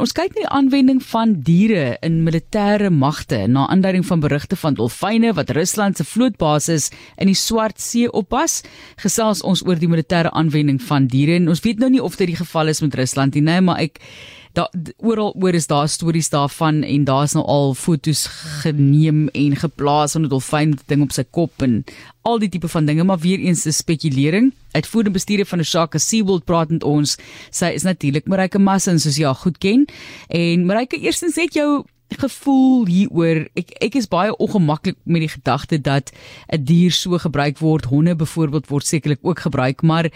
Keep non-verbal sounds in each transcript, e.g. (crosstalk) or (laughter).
Ons kyk na die aanwending van diere in militêre magte na aanduiding van berigte van dolfyne wat Rusland se vlootbasis in die Swart See oppas. Gesels ons oor die militêre aanwending van diere en ons weet nou nie of dit die geval is met Rusland nie, nee, maar ek daar oral oor is daar stories daarvan en daar's nou al fotos geneem en geplaas van 'n dolfyn ding op sy kop en al die tipe van dinge maar weer eens 'n spekulering. Uitvoerende bestuurder van Oshaka SeaWorld praat met ons. Sy is natuurlik Marike Massin soos jy al goed ken. En Marike eerstens het jou gevoel hieroor ek ek is baie ongemaklik met die gedagte dat 'n dier so gebruik word. Honde byvoorbeeld word sekerlik ook gebruik maar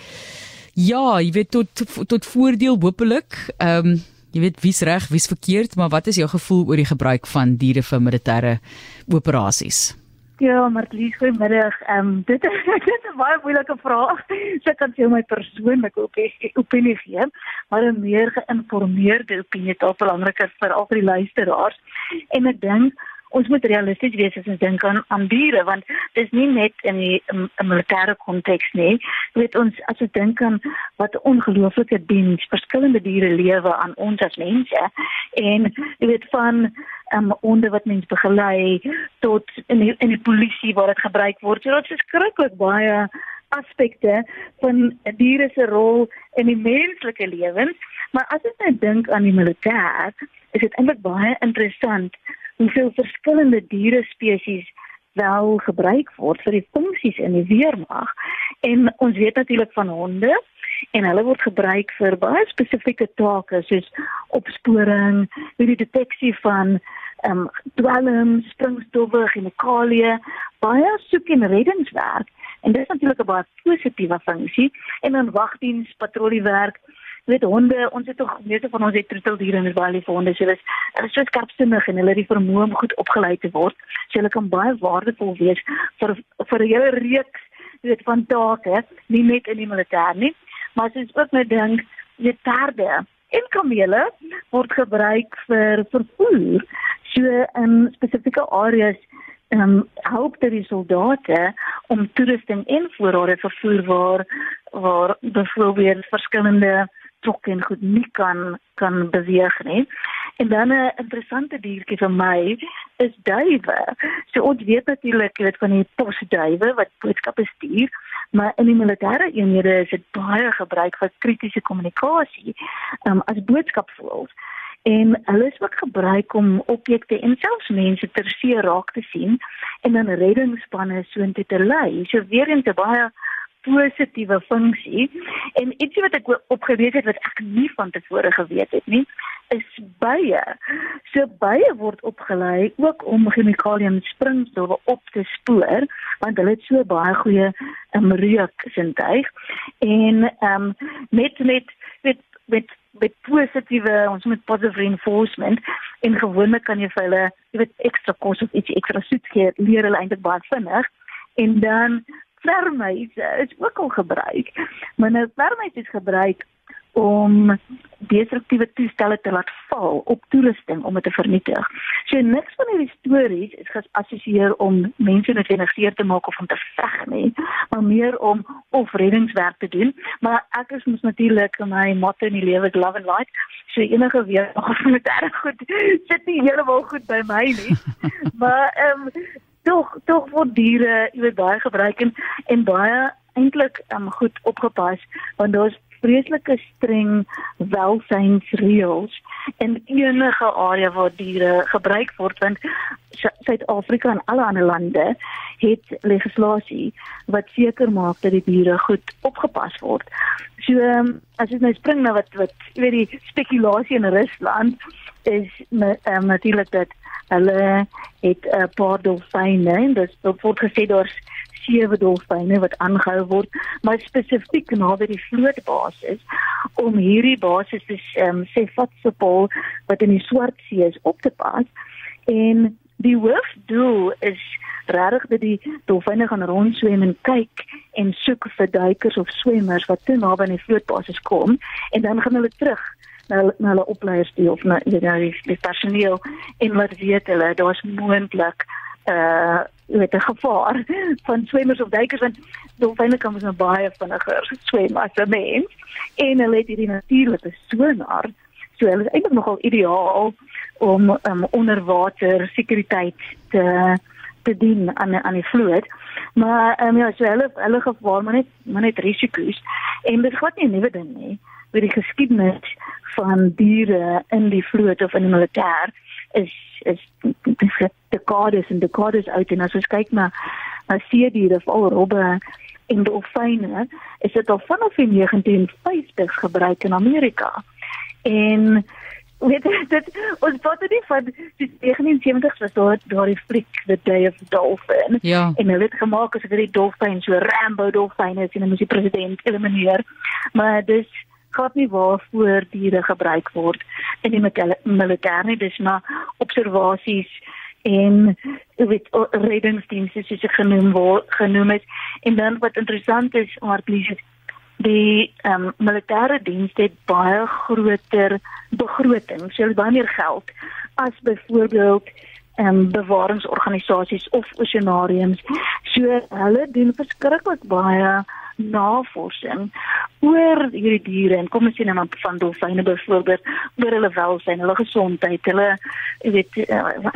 ja jy weet tot tot voordeel hopelik ehm um, jy weet wie's reg, wie's verkeerd, maar wat is jou gevoel oor die gebruik van diere vir militêre operasies? Ja, Marlies, goeiemiddag. Ehm um, dit, (laughs) dit is 'n baie moeilike vraag. (laughs) So ek kan vir my persoonlike opinie, opinie gee, maar 'n meer geïnformeerde opinie is ook belangriker vir al die luisteraars. En ek dink ons moet realisties wees as ons dink aan aan diere want dit is nie net in 'n militêre konteks nie. Jy weet ons as ons dink aan wat 'n ongelooflike diens verskillende diere lewe aan ons as mense en jy weet van um, onder wat mense begelei tot in die, in die polisie waar dit gebruik word. So dit is skrikkelik baie aspekte van diere se rol in die menslike lewens. Maar as ek nou dink aan die militêr, is dit eintlik baie interessant hoeveel verskillende diere spesies wel gebruik word vir die funksies in die weermag. En ons weet natuurlik van honde en hulle word gebruik vir baie spesifieke take soos opsporing, die deteksie van ehm um, dwelm, springstowwe, chemikalieë, baie soek en reddingswerk. En dit is natuurlik 'n baie positiewe funksie en dan wagdiens, patrolliewerk weet honde, ons het tog meeste van ons het troeteldiere in die baie lief honde. So dis hulle is so skerpsinnig en hulle het die vermoë om goed opgelei te word. So hulle kan baie waardevol wees vir vir 'n hele reeks weet van take, nie net in die militêr nie, maar as ons ook net dink, weet perde en kamele word gebruik vir vervoer. So in spesifieke areas ehm um, help dit die soldate om toerusting en voorrade vervoer waar waar byvoorbeeld verskillende trokke en goed nie kan kan beweeg nie. En dan 'n interessante diertjie vir my is duwe. So ons weet natuurlik weet van die posduwe wat boodskappe stuur, maar in die militêre eenhede is dit baie gebruik vir kritiese kommunikasie um, as boodskapvoëls. En hulle is ook gebruik om objekte en selfs mense ter see raak te sien en dan reddingsspanne soontoe te lei. So weer eens 'n baie positiewe funksie. En ietsie wat ek opgeweet het wat ek nie van tevore geweet het nie is bye. So bye word opgelei ook om chemikalieë en springstowwe op te spoor want hulle het so baie goeie um, reuk sintuig. En ehm um, met met met met met positiewe ons moet positive reinforcement en gewoonlik kan jy vir hulle jy weet ekstra kos of iets ekstra soet gee leer hulle eintlik baie vinnig. En dan vermyse is ook al gebruik. Maar nou vermyse is gebruik om destruktiewe toestelle te laat val op toerusting om dit te vernietig. So niks van hierdie stories is geassosieer om mense noodwendig seer te maak of om te veg nie, maar meer om of reddingswerk te doen. Maar ek is mos natuurlik my motto in die lewe is love and light. So enige weer nog (laughs) met erg goed sit nie heeltemal goed by my nie. (laughs) maar ehm um, tog tog word diere weet baie gebruik en, en baie eintlik um, goed opgepas want daar's vreeslike streng welsynsreëls in enige area waar diere gebruik word want Suid-Afrika en alle ander lande het legislasie wat seker maak dat die diere goed opgepas word. So um, as jy nou spring na wat wat jy weet die spekulasie in Rusland is um, natuurlik dat hulle het 'n paar dolfyne en dit word gesê daar's sewe dolfyne wat aangehou word, maar spesifiek naby die vlootbasis om hierdie basis te um, sê Vatsepol wat in die Swart See is op te pas. En die hoofdoel is regtig dat die dolfyne gaan rondswem en kyk en soek vir duikers of swemmers wat te naby aan die vlootbasis kom en dan gaan hulle terug na na hulle opleiers toe of na jy nou die, die personeel en wat weet hulle daar's moontlik uh met 'n gevaar (laughs) van swemmers of duikers want dolfyne kan mos nou baie vinniger swem as 'n mens. En hulle het hierdie natuurlike sonar So hulle is eintlik nogal ideaal om um, onder water sekuriteit te te dien aan aan die vloot. Maar um, ja, so hulle hulle gevaar maar net maar net risiko's en dit gaan nie 'n nuwe ding nie. Vir die geskiedenis van diere in die vloot of in die militêr is is die goddess en die goddess uit en as ons kyk na na see diere veral robbe en dolfyne is dit al vanaf die 1950s gebruik in Amerika. En weet jy (laughs) dit ons wat dit van die 1970s was daar daardie fliek the day of the dolphin. Ja. en hulle het gemaak as vir die dolfyn so Rambo dolfyn is en dan moet die president elimineer. Maar dis gaan nie waarvoor diere gebruik word in die militêr nie. Dis maar observasies en weet reddingsdienste soos dit genoem word genoem is. En dan wat interessant is maar please die ehm um, militêre diens het baie groter begroting, so baie meer geld as byvoorbeeld ehm um, bewaringsorganisasies of oseanariums. So hulle doen verskriklik baie navorsing oor hierdie diere en kom ons sien dan van dolfyne byvoorbeeld oor hulle welstand, hulle gesondheid, hulle weet uh,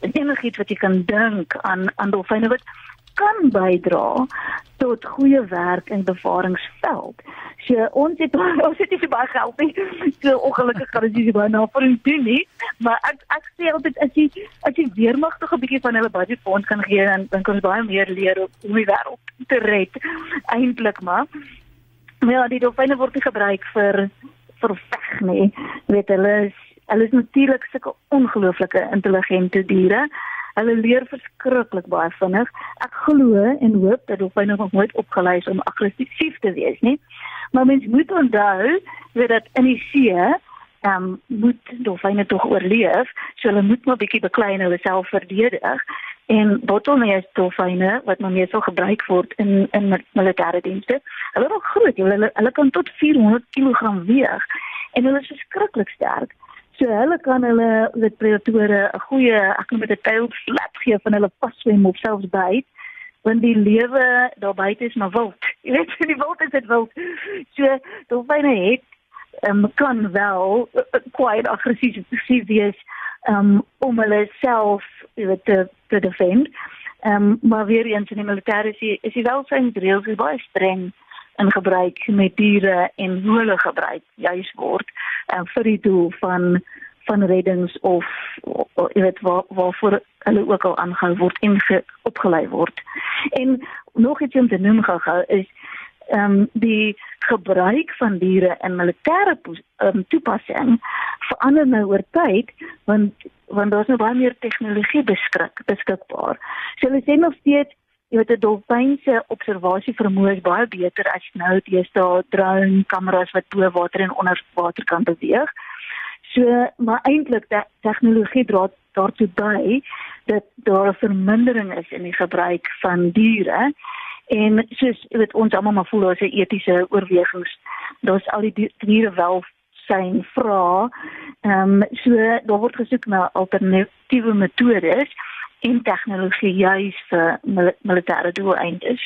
enigiets wat jy kan dink aan aan dolfyne wat kan bydra tot goeie werk in bewaringsveld. So ons het (laughs) ons het nie so baie geld nie. So ongelukkig kan ons nie baie navorsing doen nie, maar ek ek sê altyd as jy as jy weermagtig 'n bietjie van hulle budget fonds kan gee dan dan kan ons baie meer leer om die wêreld te red eintlik maar. Maar ja, die dolfyne word nie gebruik vir vir veg nie. Weet hulle is hulle is natuurlik sulke ongelooflike intelligente diere. Hulle leer verskriklik baie vinnig. Ek glo en hoop dat dolfyne nog nooit opgelei is om aggressief te wees nie. Maar mens moet onthou dat in die see ehm um, moet dolfyne tog oorleef, so hulle moet maar bietjie beklei en hulle self verdedig. En bottleneck dolfyne wat nou meestal gebruik word in in militêre dienste, hulle is groot, hulle hulle kan tot 400 kg weeg en hulle is verskriklik sterk. So hulle kan hulle met predatore 'n goeie, ek noem dit 'n tail slap gee van hulle vaswem of selfs byt, want die lewe daar buite is maar wild. (laughs) Jy weet, die wild is dit wild. So dolfyne het um, kan wel kwai uh, aggressief wees um, om hulle self weet te te defend. Ehm um, maar weer eens in die militêre is die, is die welsynsreëls baie streng in gebruik met diere en hoe hulle gebruik juis word um, vir die doel van van reddings of jy weet waar waarvoor hulle ook al aangehou word en ge, opgelei word. En nog iets om te noem gou is ehm um, die gebruik van diere in militêre um, toepassing verander nou oor tyd want want daar's nou baie meer tegnologie beskik beskikbaar. So hulle sê nog steeds jy weet 'n dolfyn se observasie vermoë is baie beter as nou deesdae drone kameras wat bo water en onder water kan beweeg. So maar eintlik die tegnologie dra daartoe by dat daar 'n vermindering is in die gebruik van diere en soos jy weet ons almal maar voel daar's 'n etiese oorwegings. Daar's al die diere wel syn vra. Ehm um, so daar word gesoek na alternatiewe metodes en tegnologie juis vir militêre doeleindes.